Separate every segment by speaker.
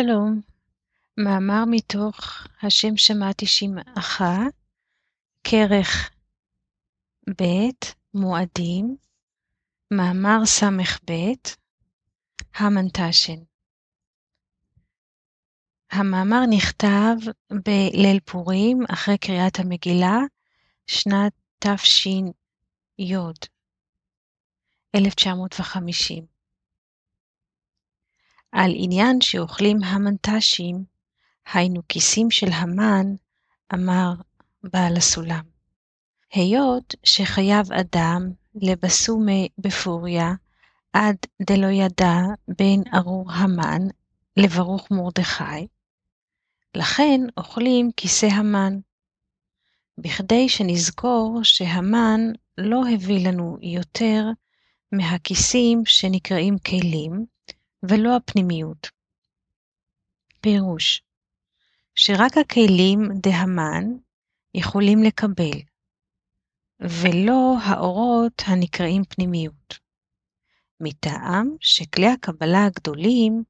Speaker 1: שלום, מאמר מתוך השם שמעתי שמעך, כרך ב', מועדים, מאמר ס"ב, המנטשן. המאמר נכתב בליל פורים אחרי קריאת המגילה, שנת תש"י, 1950. על עניין שאוכלים המנטשים, היינו כיסים של המן, אמר בעל הסולם. היות שחייב אדם לבסומי בפוריה, עד דלא ידע בין ארור המן לברוך מרדכי, לכן אוכלים כיסא המן, בכדי שנזכור שהמן לא הביא לנו יותר מהכיסים שנקראים כלים, ולא הפנימיות. פירוש שרק הכלים דהמן יכולים לקבל, ולא האורות הנקראים פנימיות. מטעם שכלי הקבלה הגדולים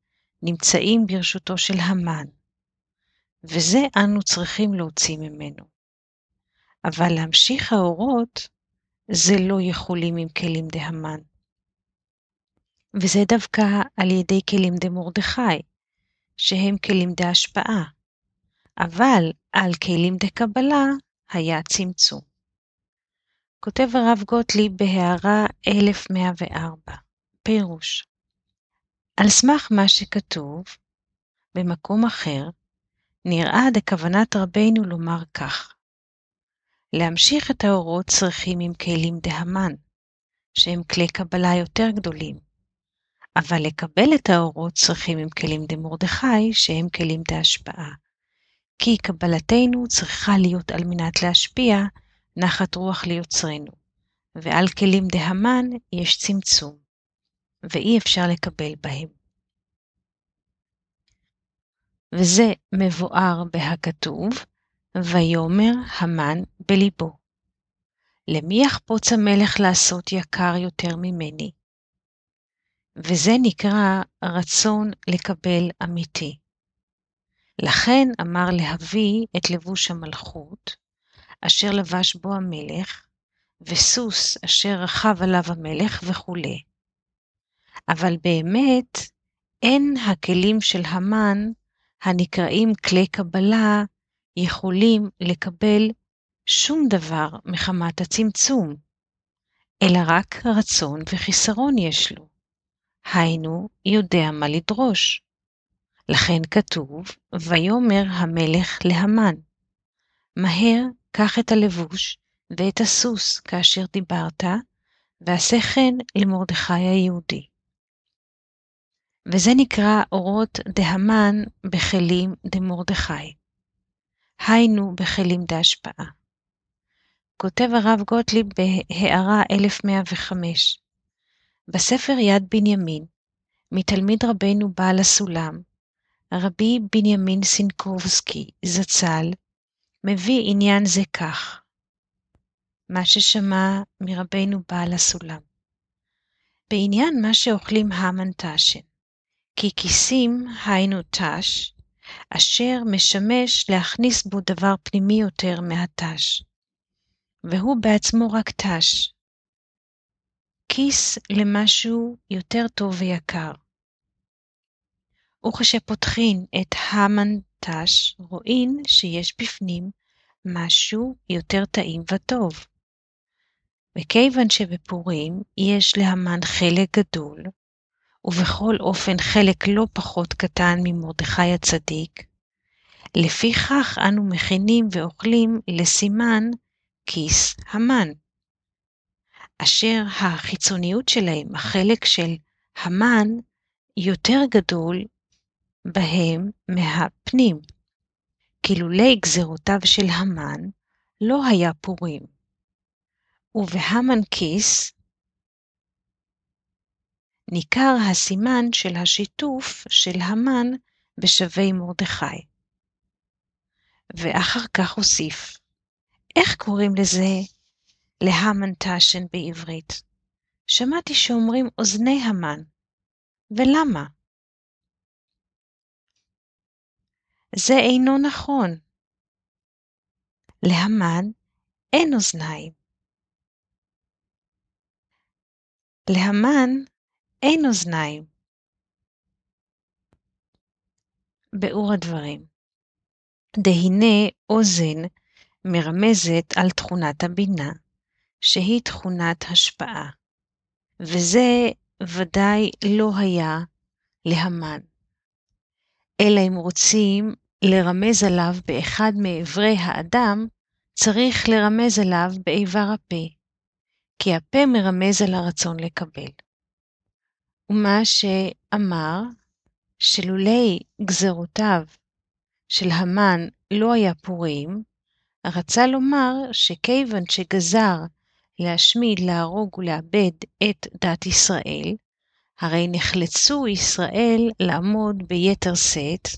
Speaker 1: נמצאים ברשותו של המן, וזה אנו צריכים להוציא ממנו. אבל להמשיך האורות זה לא יכולים עם כלים דהמן. וזה דווקא על ידי כלים דמרדכי, שהם כלים דהשפעה, אבל על כלים דקבלה היה צמצום. כותב הרב גוטליב בהערה 1104, פירוש על סמך מה שכתוב, במקום אחר, נראה דכוונת רבנו לומר כך: להמשיך את האורות צריכים עם כלים דהמן, שהם כלי קבלה יותר גדולים, אבל לקבל את האורות צריכים עם כלים דמרדכי, שהם כלים דהשפעה. כי קבלתנו צריכה להיות על מנת להשפיע נחת רוח ליוצרנו, ועל כלים דהמן יש צמצום, ואי אפשר לקבל בהם. וזה מבואר בהכתוב, ויאמר המן בליבו. למי יחפוץ המלך לעשות יקר יותר ממני? וזה נקרא רצון לקבל אמיתי. לכן אמר להביא את לבוש המלכות, אשר לבש בו המלך, וסוס אשר רכב עליו המלך וכולי. אבל באמת אין הכלים של המן, הנקראים כלי קבלה, יכולים לקבל שום דבר מחמת הצמצום, אלא רק רצון וחיסרון יש לו. היינו, יודע מה לדרוש. לכן כתוב, ויאמר המלך להמן, מהר קח את הלבוש ואת הסוס כאשר דיברת, ועשה כן למרדכי היהודי. וזה נקרא אורות דהמן בכלים דמרדכי. היינו בכלים דהשפעה. כותב הרב גוטליב בהערה 1105 בספר יד בנימין, מתלמיד רבנו בעל הסולם, רבי בנימין סינקובסקי, זצ"ל, מביא עניין זה כך, מה ששמע מרבנו בעל הסולם. בעניין מה שאוכלים המן תשן, כי כיסים היינו תש, אשר משמש להכניס בו דבר פנימי יותר מהתש, והוא בעצמו רק תש, כיס למשהו יותר טוב ויקר. וכשפותחין את המנטש, רואים שיש בפנים משהו יותר טעים וטוב. וכיוון שבפורים יש להמן חלק גדול, ובכל אופן חלק לא פחות קטן ממרדכי הצדיק, לפיכך אנו מכינים ואוכלים לסימן כיס המן. אשר החיצוניות שלהם, החלק של המן, יותר גדול בהם מהפנים. כילולי גזרותיו של המן לא היה פורים. ובהמן כיס ניכר הסימן של השיתוף של המן בשבי מרדכי. ואחר כך הוסיף, איך קוראים לזה להמן תשן בעברית. שמעתי שאומרים אוזני המן. ולמה? זה אינו נכון. להמן אין אוזניים. להמן אין אוזניים. ביאור הדברים דהנה אוזן מרמזת על תכונת הבינה, שהיא תכונת השפעה, וזה ודאי לא היה להמן. אלא אם רוצים לרמז עליו באחד מאיברי האדם, צריך לרמז עליו באיבר הפה, כי הפה מרמז על הרצון לקבל. ומה שאמר שלולי גזרותיו של המן לא היה פורים, רצה לומר שכיוון שגזר להשמיד, להרוג ולאבד את דת ישראל, הרי נחלצו ישראל לעמוד ביתר שאת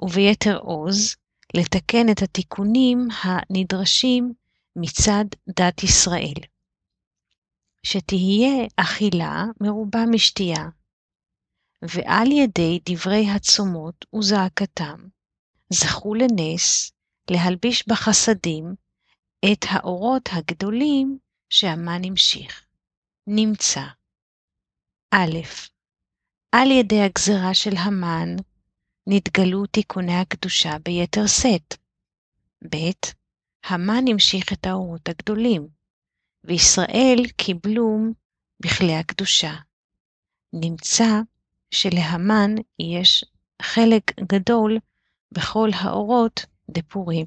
Speaker 1: וביתר עוז לתקן את התיקונים הנדרשים מצד דת ישראל. שתהיה אכילה מרובה משתייה, ועל ידי דברי הצומות וזעקתם, זכו לנס להלביש בחסדים את האורות הגדולים שהמן המשיך. נמצא א. על ידי הגזרה של המן נתגלו תיקוני הקדושה ביתר שאת. ב. המן המשיך את האורות הגדולים, וישראל קיבלו בכלי הקדושה. נמצא שלהמן יש חלק גדול בכל האורות דפורים.